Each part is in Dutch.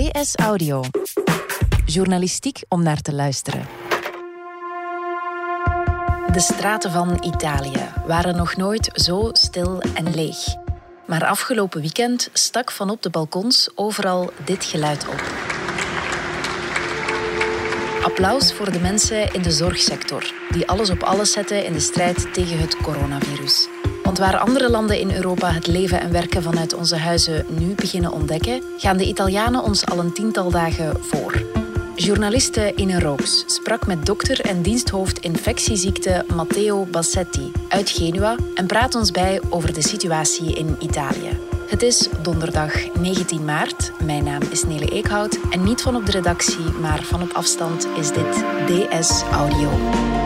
DS Audio. Journalistiek om naar te luisteren. De straten van Italië waren nog nooit zo stil en leeg. Maar afgelopen weekend stak van op de balkons overal dit geluid op. Applaus voor de mensen in de zorgsector, die alles op alles zetten in de strijd tegen het coronavirus. Want waar andere landen in Europa het leven en werken vanuit onze huizen nu beginnen ontdekken, gaan de Italianen ons al een tiental dagen voor. Journaliste Ine Rooks sprak met dokter en diensthoofd infectieziekte Matteo Bassetti uit Genua en praat ons bij over de situatie in Italië. Het is donderdag 19 maart. Mijn naam is Nele Eekhout en niet van op de redactie, maar van op afstand is dit DS Audio.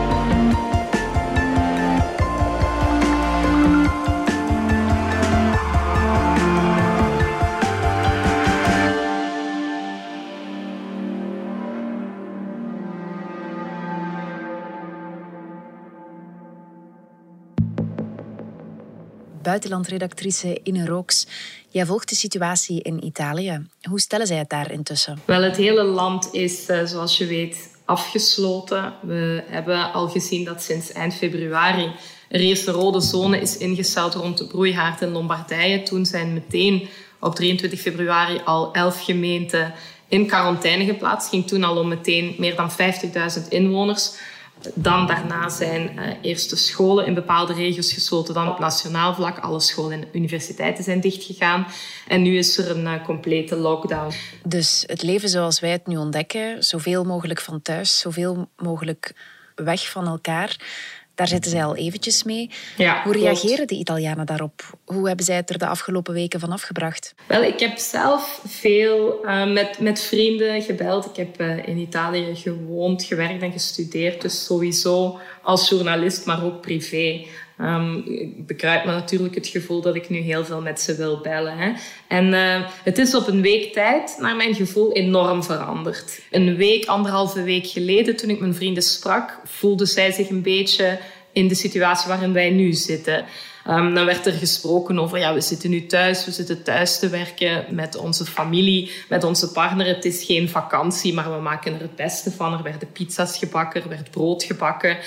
Buitenlandredactrice Ine Rooks. Jij volgt de situatie in Italië. Hoe stellen zij het daar intussen? Wel, het hele land is, eh, zoals je weet, afgesloten. We hebben al gezien dat sinds eind februari er eerst een rode zone is ingesteld rond de Broeihaard in Lombardije. Toen zijn meteen op 23 februari al elf gemeenten in quarantaine geplaatst. Ging toen al om meteen meer dan 50.000 inwoners. Dan daarna zijn uh, eerst de scholen in bepaalde regio's gesloten, dan op nationaal vlak. Alle scholen en universiteiten zijn dichtgegaan. En nu is er een uh, complete lockdown. Dus het leven zoals wij het nu ontdekken, zoveel mogelijk van thuis, zoveel mogelijk weg van elkaar. Daar zitten zij al eventjes mee. Ja, Hoe reageren de Italianen daarop? Hoe hebben zij het er de afgelopen weken van afgebracht? Wel, ik heb zelf veel uh, met, met vrienden gebeld. Ik heb uh, in Italië gewoond, gewerkt en gestudeerd. Dus sowieso als journalist, maar ook privé. Um, ik bekruip me natuurlijk het gevoel dat ik nu heel veel met ze wil bellen. Hè. En uh, het is op een week tijd, naar mijn gevoel, enorm veranderd. Een week, anderhalve week geleden, toen ik mijn vrienden sprak, voelde zij zich een beetje in de situatie waarin wij nu zitten. Um, dan werd er gesproken over, ja, we zitten nu thuis, we zitten thuis te werken met onze familie, met onze partner. Het is geen vakantie, maar we maken er het beste van. Er werden pizza's gebakken, er werd brood gebakken.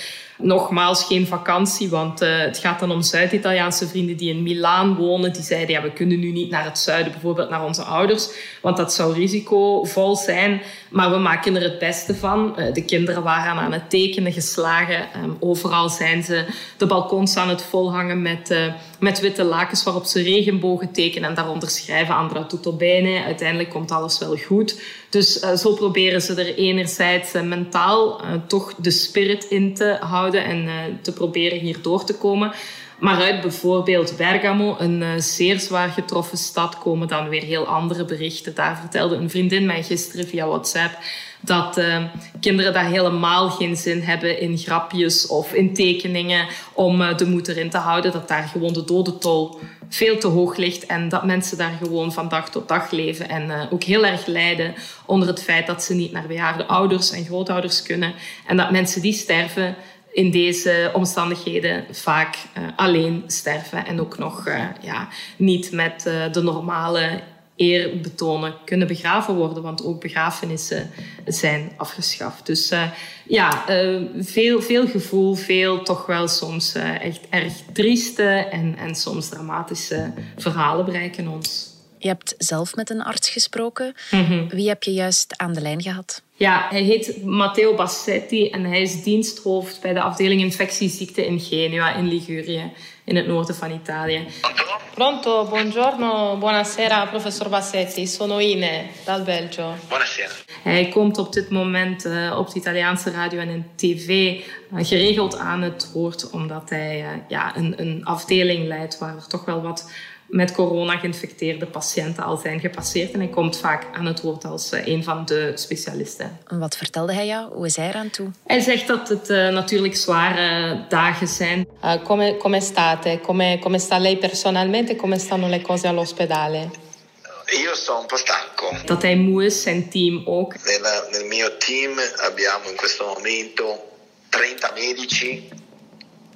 Nogmaals, geen vakantie, want uh, het gaat dan om Zuid-Italiaanse vrienden die in Milaan wonen. Die zeiden, ja, we kunnen nu niet naar het zuiden, bijvoorbeeld naar onze ouders, want dat zou risicovol zijn. Maar we maken er het beste van. Uh, de kinderen waren aan het tekenen, geslagen. Um, overal zijn ze de balkons aan het volhangen met, uh, met witte lakens waarop ze regenbogen tekenen en daaronder schrijven Andra tutto. Uiteindelijk komt alles wel goed. Dus uh, zo proberen ze er enerzijds uh, mentaal uh, toch de spirit in te houden en te proberen hier door te komen. Maar uit bijvoorbeeld Bergamo, een zeer zwaar getroffen stad, komen dan weer heel andere berichten. Daar vertelde een vriendin mij gisteren via WhatsApp dat uh, kinderen daar helemaal geen zin hebben in grapjes of in tekeningen om uh, de moed erin te houden. Dat daar gewoon de dodentol veel te hoog ligt en dat mensen daar gewoon van dag tot dag leven en uh, ook heel erg lijden onder het feit dat ze niet naar bejaarde ouders en grootouders kunnen en dat mensen die sterven in deze omstandigheden vaak alleen sterven en ook nog ja, niet met de normale eerbetonen kunnen begraven worden, want ook begrafenissen zijn afgeschaft. Dus uh, ja, uh, veel, veel gevoel, veel toch wel soms uh, echt erg trieste en, en soms dramatische verhalen bereiken ons. Je hebt zelf met een arts gesproken. Mm -hmm. Wie heb je juist aan de lijn gehad? Ja, hij heet Matteo Bassetti en hij is diensthoofd bij de afdeling infectieziekten in Genua in Ligurië, in het noorden van Italië. Pronto, buongiorno, buonasera, professor Bassetti. Sono Ine, dal Belgio. Buonasera. Hij komt op dit moment uh, op de Italiaanse radio en in tv uh, geregeld aan het woord, omdat hij uh, ja, een, een afdeling leidt waar er toch wel wat met corona geïnfecteerde patiënten al zijn gepasseerd. En hij komt vaak aan het woord als uh, een van de specialisten. En wat vertelde hij jou? Hoe is hij eraan toe? Hij zegt dat het uh, natuurlijk zware dagen zijn. Uh, come, come state? Come, come sta lei personalmente? Come stanno le cose all'ospedale? Io sto un po' stanco. Dat hij moe is, zijn team ook. Nel, nel mio team abbiamo in questo momento 30 medici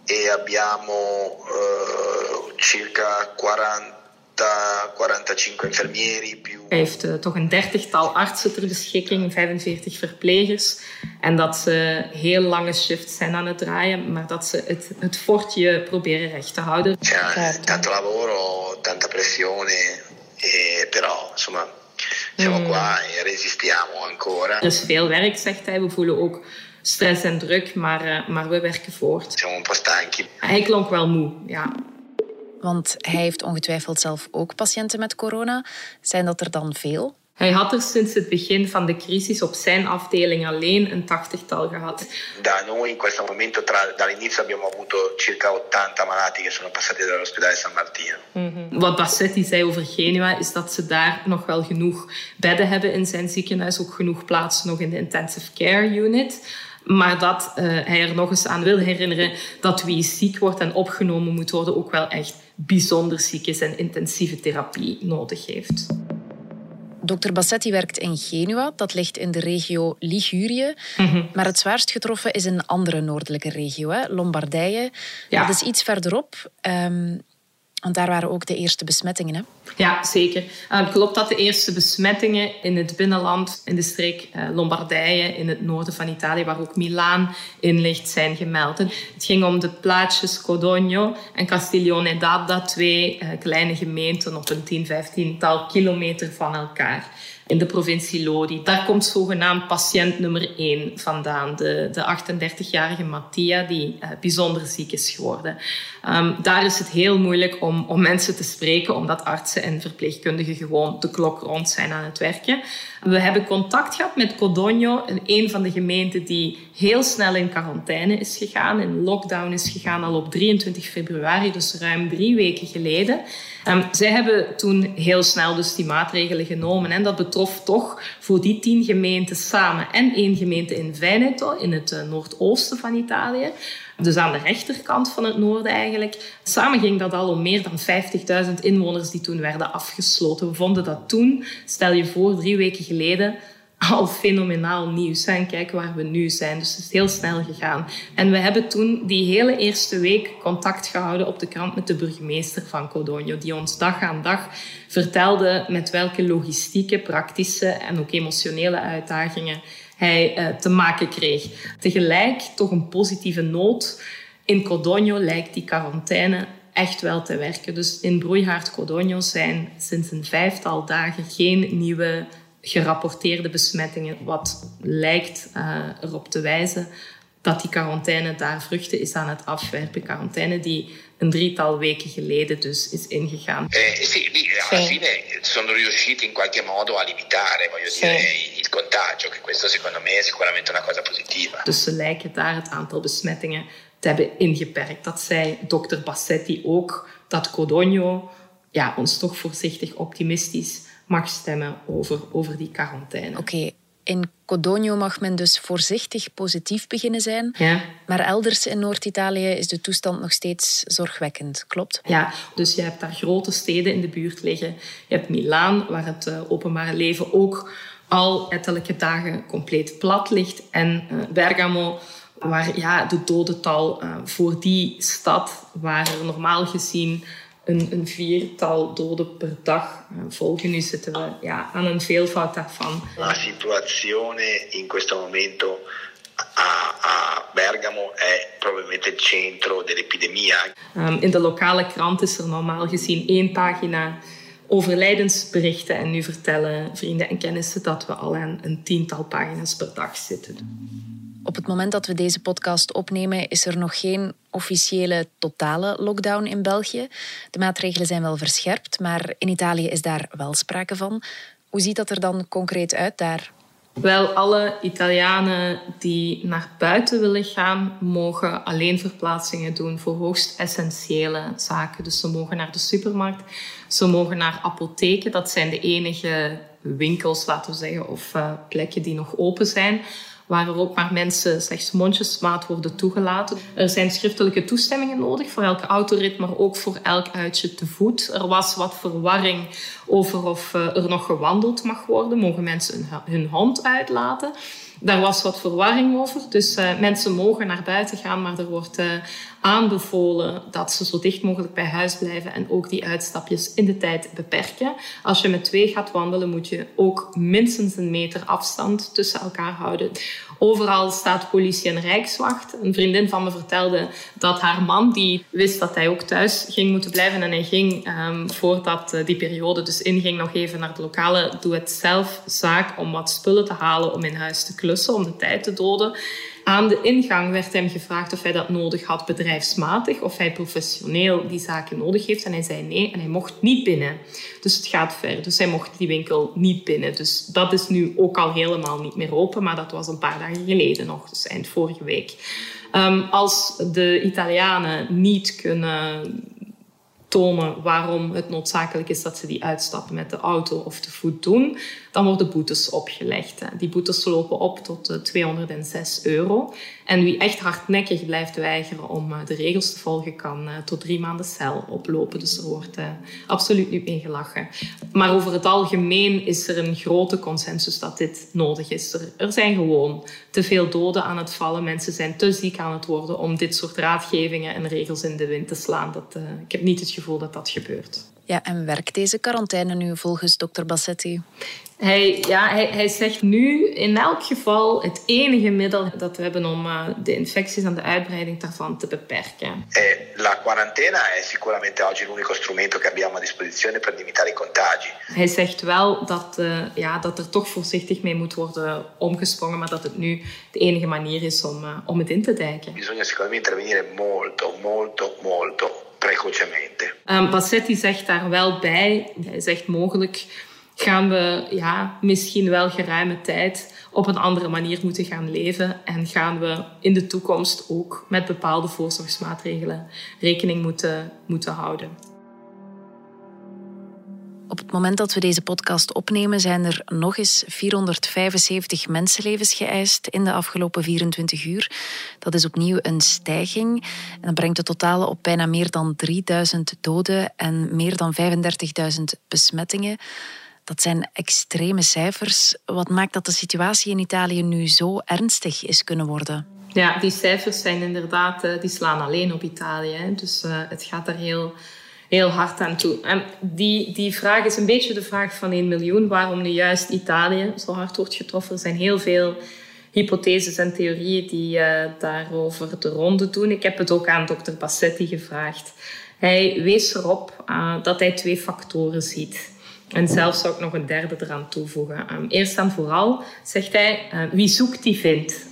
e abbiamo uh, circa 40, 45 infermieri più... Hij heeft uh, toch een dertigtal artsen ter beschikking, 45 verplegers. En dat ze heel lange shifts zijn aan het draaien, maar dat ze het, het fortje proberen recht te houden. C'è tanto lavoro, tanta pressione, e, però insomma siamo mm. qua e resistiamo ancora. Er is veel werk, zegt hij. We voelen ook stress en druk, maar, uh, maar we werken voort. Hij klonk wel moe, ja. Want hij heeft ongetwijfeld zelf ook patiënten met corona. Zijn dat er dan veel? Hij had er sinds het begin van de crisis op zijn afdeling alleen een tachtigtal gehad. Da noi in questo momento, tra, dall'inizio abbiamo avuto circa 80 malati che sono passati dall'ospedale San Martino. Mm -hmm. Wat Bassetti zei over Genua is dat ze daar nog wel genoeg bedden hebben in zijn ziekenhuis, ook genoeg plaatsen nog in de intensive care unit. Maar dat uh, hij er nog eens aan wil herinneren dat wie ziek wordt en opgenomen moet worden ook wel echt bijzonder ziek is en intensieve therapie nodig heeft. Dr. Bassetti werkt in Genua, dat ligt in de regio Ligurië. Mhm. Maar het zwaarst getroffen is een andere noordelijke regio, hè? Lombardije. Dat is iets verderop. Um, want daar waren ook de eerste besmettingen. Hè? Ja, zeker. Klopt dat de eerste besmettingen in het binnenland, in de streek uh, Lombardije, in het noorden van Italië, waar ook Milaan in ligt, zijn gemeld. Het ging om de plaatsjes Codogno en Castiglione d'Adda, twee uh, kleine gemeenten op een 10, 15-tal kilometer van elkaar in de provincie Lodi. Daar komt zogenaamd patiënt nummer 1 vandaan, de, de 38-jarige Mattia, die uh, bijzonder ziek is geworden. Um, daar is het heel moeilijk om, om mensen te spreken, omdat artsen en verpleegkundigen gewoon de klok rond zijn aan het werken. We hebben contact gehad met Codogno, een van de gemeenten die heel snel in quarantaine is gegaan, in lockdown is gegaan al op 23 februari, dus ruim drie weken geleden. Um, zij hebben toen heel snel dus die maatregelen genomen en dat betrof toch voor die tien gemeenten samen en één gemeente in Veneto, in het uh, noordoosten van Italië. Dus aan de rechterkant van het noorden eigenlijk. Samen ging dat al om meer dan 50.000 inwoners die toen werden afgesloten. We vonden dat toen, stel je voor, drie weken geleden, al fenomenaal nieuws. En kijk waar we nu zijn. Dus het is heel snel gegaan. En we hebben toen die hele eerste week contact gehouden op de krant met de burgemeester van Codogno, die ons dag aan dag vertelde met welke logistieke, praktische en ook emotionele uitdagingen uh, te maken kreeg. Tegelijk toch een positieve noot. In Codogno lijkt die quarantaine echt wel te werken. Dus in Broeihaard Codogno zijn sinds een vijftal dagen geen nieuwe gerapporteerde besmettingen, wat lijkt uh, erop te wijzen dat die quarantaine daar vruchten is aan het afwerpen. Quarantaine die een drietal weken geleden dus is ingegaan. Eh, sì, lì alla sì. fine sono riusciti in qualche modo a limitare, voglio sì. dire, il contagio, che questo secondo me è sicuramente una cosa positiva. Dus ze lijken daar het aantal besmettingen te hebben ingeperkt. Dat zei dokter Bassetti ook, dat Codogno ja, ons toch voorzichtig optimistisch mag stemmen over, over die quarantaine. Oké, okay. In Codogno mag men dus voorzichtig positief beginnen zijn. Ja. Maar elders in Noord-Italië is de toestand nog steeds zorgwekkend, klopt? Ja, dus je hebt daar grote steden in de buurt liggen. Je hebt Milaan, waar het uh, openbare leven ook al ettelijke dagen compleet plat ligt. En uh, Bergamo, waar ja, de dodental uh, voor die stad, waar er normaal gezien een, een viertal doden per dag eh, volgen. Nu zitten we ja, aan een veelvoud daarvan. La situazione in questo momento a, a Bergamo è probabilmente il centro dell'epidemia. Um, in de lokale krant is er normaal gezien één pagina overlijdensberichten. En nu vertellen vrienden en kennissen dat we al aan een tiental pagina's per dag zitten. Op het moment dat we deze podcast opnemen, is er nog geen officiële totale lockdown in België. De maatregelen zijn wel verscherpt, maar in Italië is daar wel sprake van. Hoe ziet dat er dan concreet uit daar? Wel, alle Italianen die naar buiten willen gaan, mogen alleen verplaatsingen doen voor hoogst essentiële zaken. Dus ze mogen naar de supermarkt, ze mogen naar apotheken. Dat zijn de enige winkels, laten we zeggen, of uh, plekken die nog open zijn waar er ook maar mensen slechts mondjesmaat worden toegelaten. Er zijn schriftelijke toestemmingen nodig voor elke autorit, maar ook voor elk uitje te voet. Er was wat verwarring over of eh, er nog gewandeld mag worden. Mogen mensen hun hond uitlaten? Daar was wat verwarring over. Dus uh, mensen mogen naar buiten gaan, maar er wordt uh, aanbevolen dat ze zo dicht mogelijk bij huis blijven en ook die uitstapjes in de tijd beperken. Als je met twee gaat wandelen, moet je ook minstens een meter afstand tussen elkaar houden. Overal staat politie en rijkswacht. Een vriendin van me vertelde dat haar man, die wist dat hij ook thuis ging moeten blijven en hij ging um, voordat eh, die periode dus inging nog even naar de lokale doe-het-zelf zaak om wat spullen te halen om in huis te klussen, om de tijd te doden. Aan de ingang werd hem gevraagd of hij dat nodig had bedrijfsmatig, of hij professioneel die zaken nodig heeft. En hij zei nee en hij mocht niet binnen. Dus het gaat ver. Dus hij mocht die winkel niet binnen. Dus dat is nu ook al helemaal niet meer open, maar dat was een paar dagen geleden nog, dus eind vorige week. Um, als de Italianen niet kunnen tonen waarom het noodzakelijk is dat ze die uitstappen met de auto of te voet doen, dan worden boetes opgelegd. Die boetes lopen op tot 206 eh, euro. En wie echt hardnekkig blijft weigeren om eh, de regels te volgen, kan eh, tot drie maanden cel oplopen. Dus er wordt absoluut niet mee gelachen. Maar over het algemeen is er een grote consensus dat dit nodig is. Er zijn gewoon te veel doden aan het vallen. Mensen zijn te ziek aan het worden om dit soort raadgevingen en regels in de wind te slaan. Dat, ik heb niet het gevoel dat dat gebeurt. Ja, en werkt deze quarantaine nu volgens dokter Bassetti? Hij, ja, hij, hij zegt nu in elk geval het enige middel dat we hebben om uh, de infecties en de uitbreiding daarvan te beperken. Eh, la quarantena è sicuramente oggi l'unico strumento che abbiamo a disposizione per limitare i contagi. Hij zegt wel dat, uh, ja, dat er toch voorzichtig mee moet worden omgesprongen, maar dat het nu de enige manier is om, uh, om het in te dijken. Bisogna me intervenire molto, molto, molto precocemente. Um, Bassetti zegt daar wel bij, hij zegt mogelijk gaan we ja, misschien wel geruime tijd op een andere manier moeten gaan leven en gaan we in de toekomst ook met bepaalde voorzorgsmaatregelen rekening moeten, moeten houden. Op het moment dat we deze podcast opnemen, zijn er nog eens 475 mensenlevens geëist in de afgelopen 24 uur. Dat is opnieuw een stijging. En dat brengt de totale op bijna meer dan 3000 doden en meer dan 35.000 besmettingen. Dat zijn extreme cijfers. Wat maakt dat de situatie in Italië nu zo ernstig is kunnen worden? Ja, die cijfers zijn inderdaad, eh, die slaan alleen op Italië. Dus uh, het gaat er heel, heel hard aan toe. En die, die vraag is een beetje de vraag van 1 miljoen. Waarom nu juist Italië zo hard wordt getroffen? Er zijn heel veel hypotheses en theorieën die uh, daarover de ronde doen. Ik heb het ook aan dokter Bassetti gevraagd. Hij wees erop uh, dat hij twee factoren ziet. En zelfs zou ik nog een derde eraan toevoegen. Um, eerst en vooral zegt hij, uh, wie zoekt die vindt.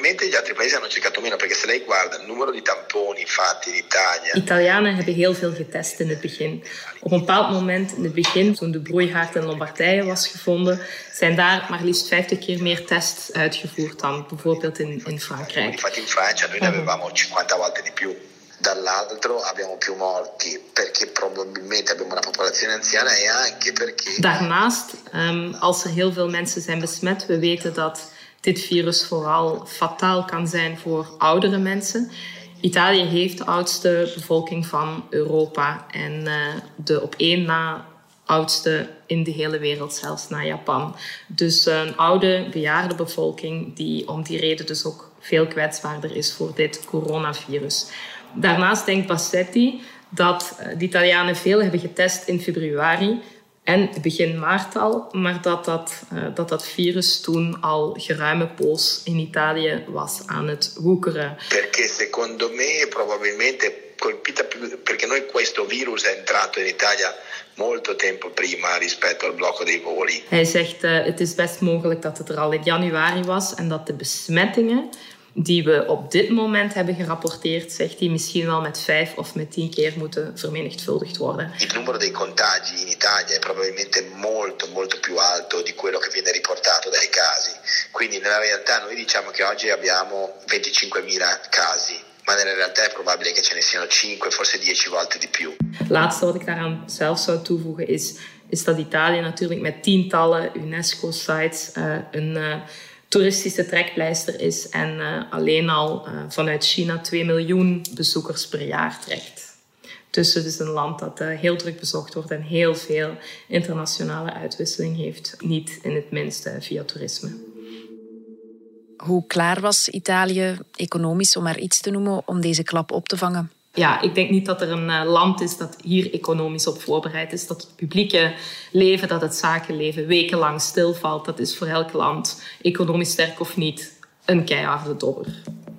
Probabilmente gli altri paesi hanno cercato meno, perché se lei guarda il numero di tamponi fatti in Italia... Italianen hebben heel veel getest in het begin. Op een bepaald moment in het begin, toen de broeihaard in Lombardije was gevonden, zijn daar maar liefst 50 keer meer tests uitgevoerd dan bijvoorbeeld in, in Frankrijk. Infatti in Francia noi ne avevamo 50 volte di più dall'altro abbiamo più morti perché probabilmente abbiamo una popolazione anziana e anche perché... Daarnaast, um, als er heel veel mensen zijn besmet, we weten dat dit virus vooral fataal kan zijn voor oudere mensen. Italië heeft de oudste bevolking van Europa en uh, de op één na oudste in de hele wereld, zelfs na Japan. Dus een oude, bejaarde bevolking die om die reden dus ook veel kwetsbaarder is voor dit coronavirus. Daarnaast denkt Bassetti dat eh, de Italianen veel hebben getest in februari en begin maart al, maar dat dat, uh, dat dat virus toen al geruime poos in Italië was aan het woekeren. Perché secondo me probabilmente colpita più perché noi questo virus è entrato in Italia molto tempo prima rispetto al blocco dei voli. Hij zegt uh, het is best mogelijk dat het er al in januari was en dat de besmettingen die we op dit moment hebben gerapporteerd, zegt hij misschien wel met vijf of met tien keer moeten vermenigvuldigd worden. Il numero dei contagi in Italia è probabilmente molto molto più alto di quello che viene riportato dai casi. Quindi nella realtà noi diciamo che oggi abbiamo 25.000 casi. Maar in realtà è probabile che ce ne siano 5, forse 10 volte di più. Laatste wat ik daaraan zelf zou toevoegen is, is dat Italië natuurlijk met tientallen UNESCO-sites uh, een uh, toeristische trekpleister is en uh, alleen al uh, vanuit China 2 miljoen bezoekers per jaar trekt. Dus het is een land dat uh, heel druk bezocht wordt en heel veel internationale uitwisseling heeft. Niet in het minste via toerisme. Hoe klaar was Italië, economisch om maar iets te noemen, om deze klap op te vangen? Ja, ik denk niet dat er een eh, land is dat hier economisch op voorbereid is. Dat het publieke leven, dat het zakenleven wekenlang stilvalt. Dat is voor elk land, economisch sterk of niet, een keiharde dobber.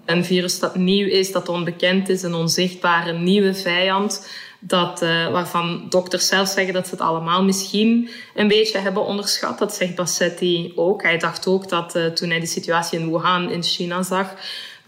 Een virus dat nieuw is, dat onbekend is, een onzichtbare nieuwe vijand. Dat, uh, waarvan dokters zelf zeggen dat ze het allemaal misschien een beetje hebben onderschat. Dat zegt Bassetti ook. Hij dacht ook dat uh, toen hij de situatie in Wuhan in China zag,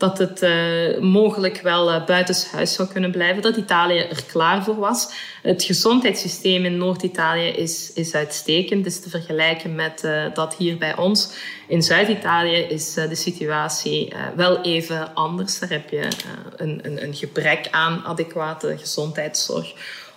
dat het uh, mogelijk wel uh, buitenshuis zou kunnen blijven, dat Italië er klaar voor was. Het gezondheidssysteem in Noord-Italië is, is uitstekend, is te vergelijken met uh, dat hier bij ons. In Zuid-Italië is de situatie wel even anders. Daar heb je een, een, een gebrek aan adequate gezondheidszorg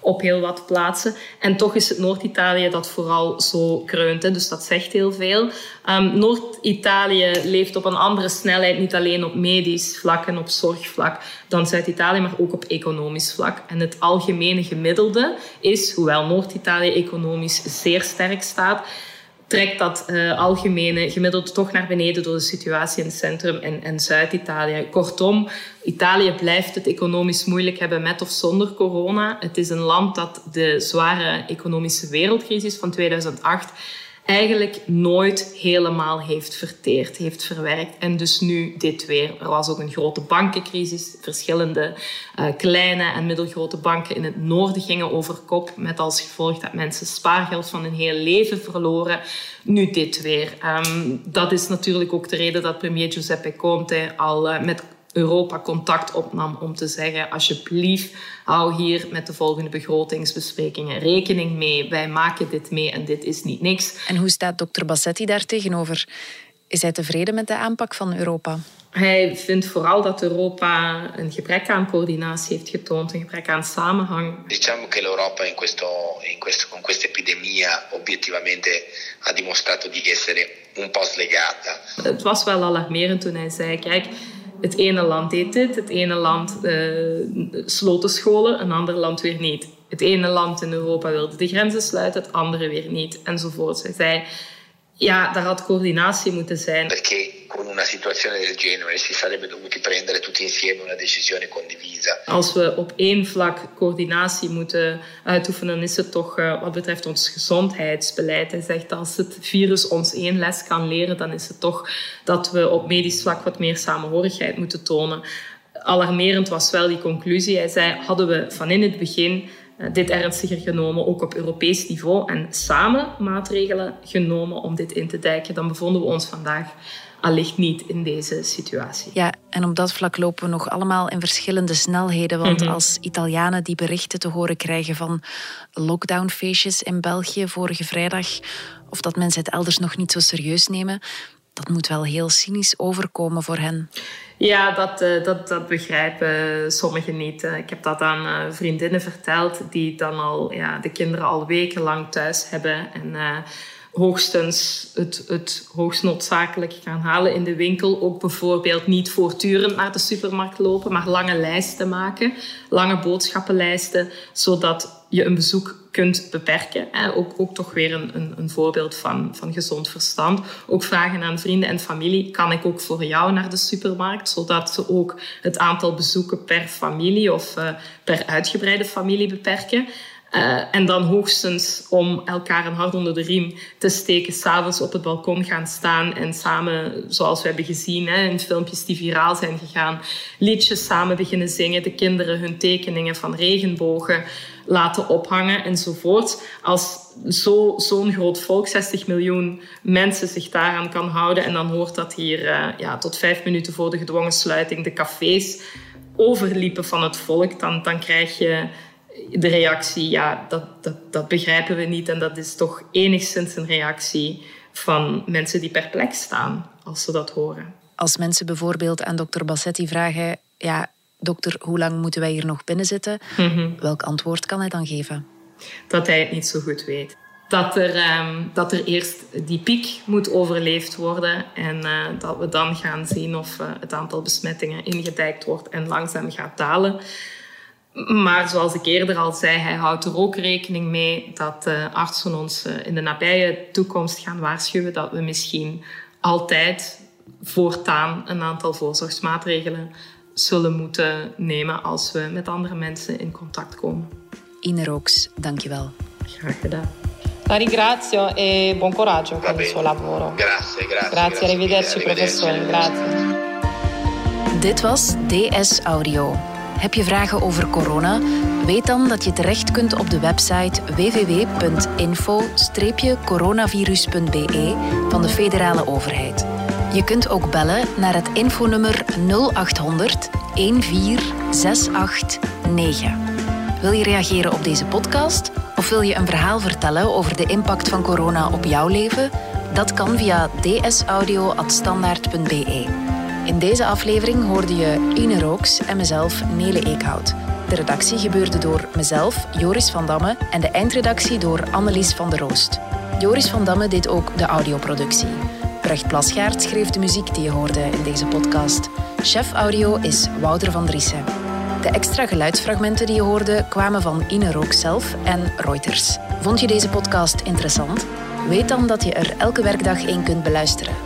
op heel wat plaatsen. En toch is het Noord-Italië dat vooral zo kreunt. Hè. Dus dat zegt heel veel. Um, Noord-Italië leeft op een andere snelheid, niet alleen op medisch vlak en op zorgvlak dan Zuid-Italië, maar ook op economisch vlak. En het algemene gemiddelde is, hoewel Noord-Italië economisch zeer sterk staat, trekt dat uh, algemene gemiddeld toch naar beneden door de situatie in het centrum en, en Zuid-Italië. Kortom, Italië blijft het economisch moeilijk hebben met of zonder corona. Het is een land dat de zware economische wereldcrisis van 2008 eigenlijk nooit helemaal heeft verteerd, heeft verwerkt. En dus nu dit weer. Er was ook een grote bankencrisis. Verschillende uh, kleine en middelgrote banken in het noorden gingen over kop. Met als gevolg dat mensen spaargeld van hun heel leven verloren. Nu dit weer. Um, dat is natuurlijk ook de reden dat premier Giuseppe Conte al uh, met Europa contact opnam om te zeggen: alsjeblieft, hou hier met de volgende begrotingsbesprekingen rekening mee. Wij maken dit mee en dit is niet niks. En hoe staat dokter Bassetti daar tegenover? Is hij tevreden met de aanpak van Europa? Hij vindt vooral dat Europa een gebrek aan coördinatie heeft getoond, een gebrek aan samenhang. Diciamo che l'Europa in questo, in questo, con questa epidemia obiettivamente ha dimostrato di essere un po' slegata. Het was wel alarmerend toen hij zei, kijk, het ene land deed dit, het ene land uh, sloot de scholen, een ander land weer niet. Het ene land in Europa wilde de grenzen sluiten, het andere weer niet, enzovoort. Zij zei, ja, daar had coördinatie moeten zijn. Perché con una situazione del genere si sarebbe dovuti prendere tutti insieme una decisione condivisa. Als we op één vlak coördinatie moeten uitoefenen, is het toch uh, wat betreft ons gezondheidsbeleid. Hij zegt als het virus ons één les kan leren, dan is het toch dat we op medisch vlak wat meer samenhorigheid moeten tonen. Alarmerend was wel die conclusie. Hij zei, hadden we van in het begin dit ernstiger genomen, ook op Europees niveau, en samen maatregelen genomen om dit in te dijken, dan bevonden we ons vandaag allicht niet in deze situatie. Ja, en op dat vlak lopen we nog allemaal in verschillende snelheden. Want mm -hmm. als Italianen die berichten te horen krijgen van lockdownfeestjes in België vorige vrijdag, of dat mensen het elders nog niet zo serieus nemen, dat moet wel heel cynisch overkomen voor hen. Ja, dat, uh, dat, dat begrijpen sommigen niet. Ik heb dat aan uh, vriendinnen verteld die dan al ja, de kinderen al wekenlang thuis hebben. En hoogstens het, het hoogst noodzakelijk gaan halen in de winkel. Ook bijvoorbeeld niet voortdurend naar de supermarkt lopen, maar lange lijsten maken. Lange boodschappenlijsten, zodat je een bezoek kunt beperken. Ook, ook toch weer een, een, een, voorbeeld van, van gezond verstand. Ook vragen aan vrienden en familie, kan ik ook voor jou naar de supermarkt? Zodat ze ook het aantal bezoeken per familie of uh, per uitgebreide familie beperken. Uh, en dan hoogstens om elkaar een hart onder de riem te steken, s'avonds op het balkon gaan staan en samen, zoals we hebben gezien hè, in filmpjes die viraal zijn gegaan, liedjes samen beginnen zingen, de kinderen hun tekeningen van regenbogen laten ophangen enzovoort. Als zo'n zo groot volk, 60 miljoen mensen, zich daaraan kan houden en dan hoort dat hier uh, ja, tot vijf minuten voor de gedwongen sluiting de cafés overliepen van het volk, dan, dan krijg je de reactie, ja, dat, dat, dat begrijpen we niet. En dat is toch enigszins een reactie van mensen die perplex staan als ze dat horen. Als mensen bijvoorbeeld aan dokter Bassetti vragen... ja, dokter, hoe lang moeten wij hier nog binnenzitten? Mm -hmm. Welk antwoord kan hij dan geven? Dat hij het niet zo goed weet. Dat er, um, dat er eerst die piek moet overleefd worden en uh, dat we dan gaan zien of uh, het aantal besmettingen ingedijkt wordt en langzaam gaat dalen. Maar zoals ik eerder al zei, hij houdt er ook rekening mee dat uh, artsen ons uh, in de nabije toekomst gaan waarschuwen dat we misschien altijd voortaan een aantal voorzorgsmaatregelen zullen moeten nemen als we met andere mensen in contact komen. Ine Rooks, dankjewel. Graag gedaan. La ringrazio e buon coraggio con il suo lavoro. Grazie, grazie. Grazie, arrivederci, professore. Grazie. Dit was DS Audio. Heb je vragen over corona? Weet dan dat je terecht kunt op de website www.info-coronavirus.be van de federale overheid. Je kunt ook bellen naar het infonummer 0800 14689. Wil je reageren op deze podcast? Of wil je een verhaal vertellen over de impact van corona op jouw leven? Dat kan via dsaudio.standaard.be. In deze aflevering hoorde je Ine Rooks en mezelf, Nele Eekhout. De redactie gebeurde door mezelf, Joris van Damme, en de eindredactie door Annelies van der Roost. Joris van Damme deed ook de audioproductie. Brecht Plasgaard schreef de muziek die je hoorde in deze podcast. Chef audio is Wouter van Driessen. De extra geluidsfragmenten die je hoorde kwamen van Ine Rook zelf en Reuters. Vond je deze podcast interessant? Weet dan dat je er elke werkdag één kunt beluisteren.